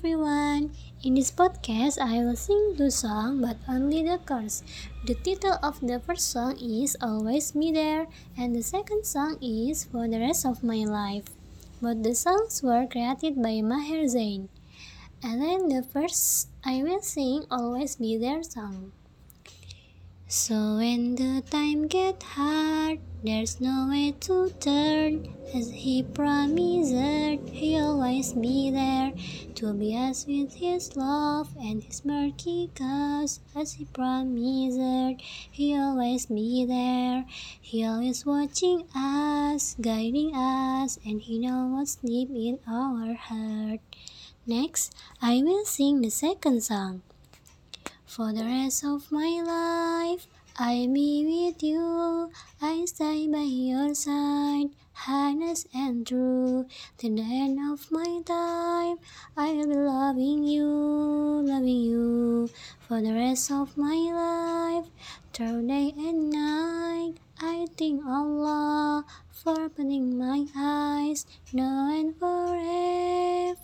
everyone. In this podcast, I will sing two songs, but only the chorus. The title of the first song is Always Be There, and the second song is For the Rest of My Life. Both the songs were created by Maher Zain. And then the first, I will sing Always Be There song. So when the time get hard, there's no way to turn. As he promised, he'll always be there to be us with his love and his mercy. Cause as he promised, he'll always be there. He always watching us, guiding us, and he knows what's deep in our heart. Next, I will sing the second song. For the rest of my life, I'll be with you. I stay by your side, honest and true. The end of my time, I'll be loving you, loving you. For the rest of my life, through day and night, I thank Allah for opening my eyes, now and forever.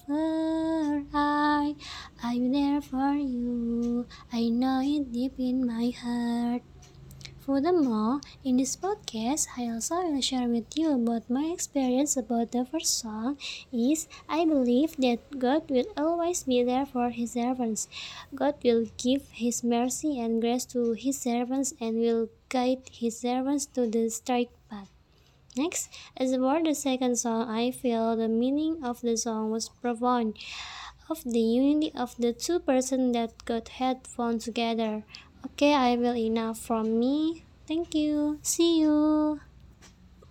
I, I'm there for you. I know it deep in my heart. Furthermore, in this podcast, I also will share with you about my experience about the first song is I believe that God will always be there for his servants. God will give his mercy and grace to his servants and will guide his servants to the straight path. Next, as for the second song, I feel the meaning of the song was profound of the unity of the two persons that God had found together. Okay, I will enough from me. Thank you. See you.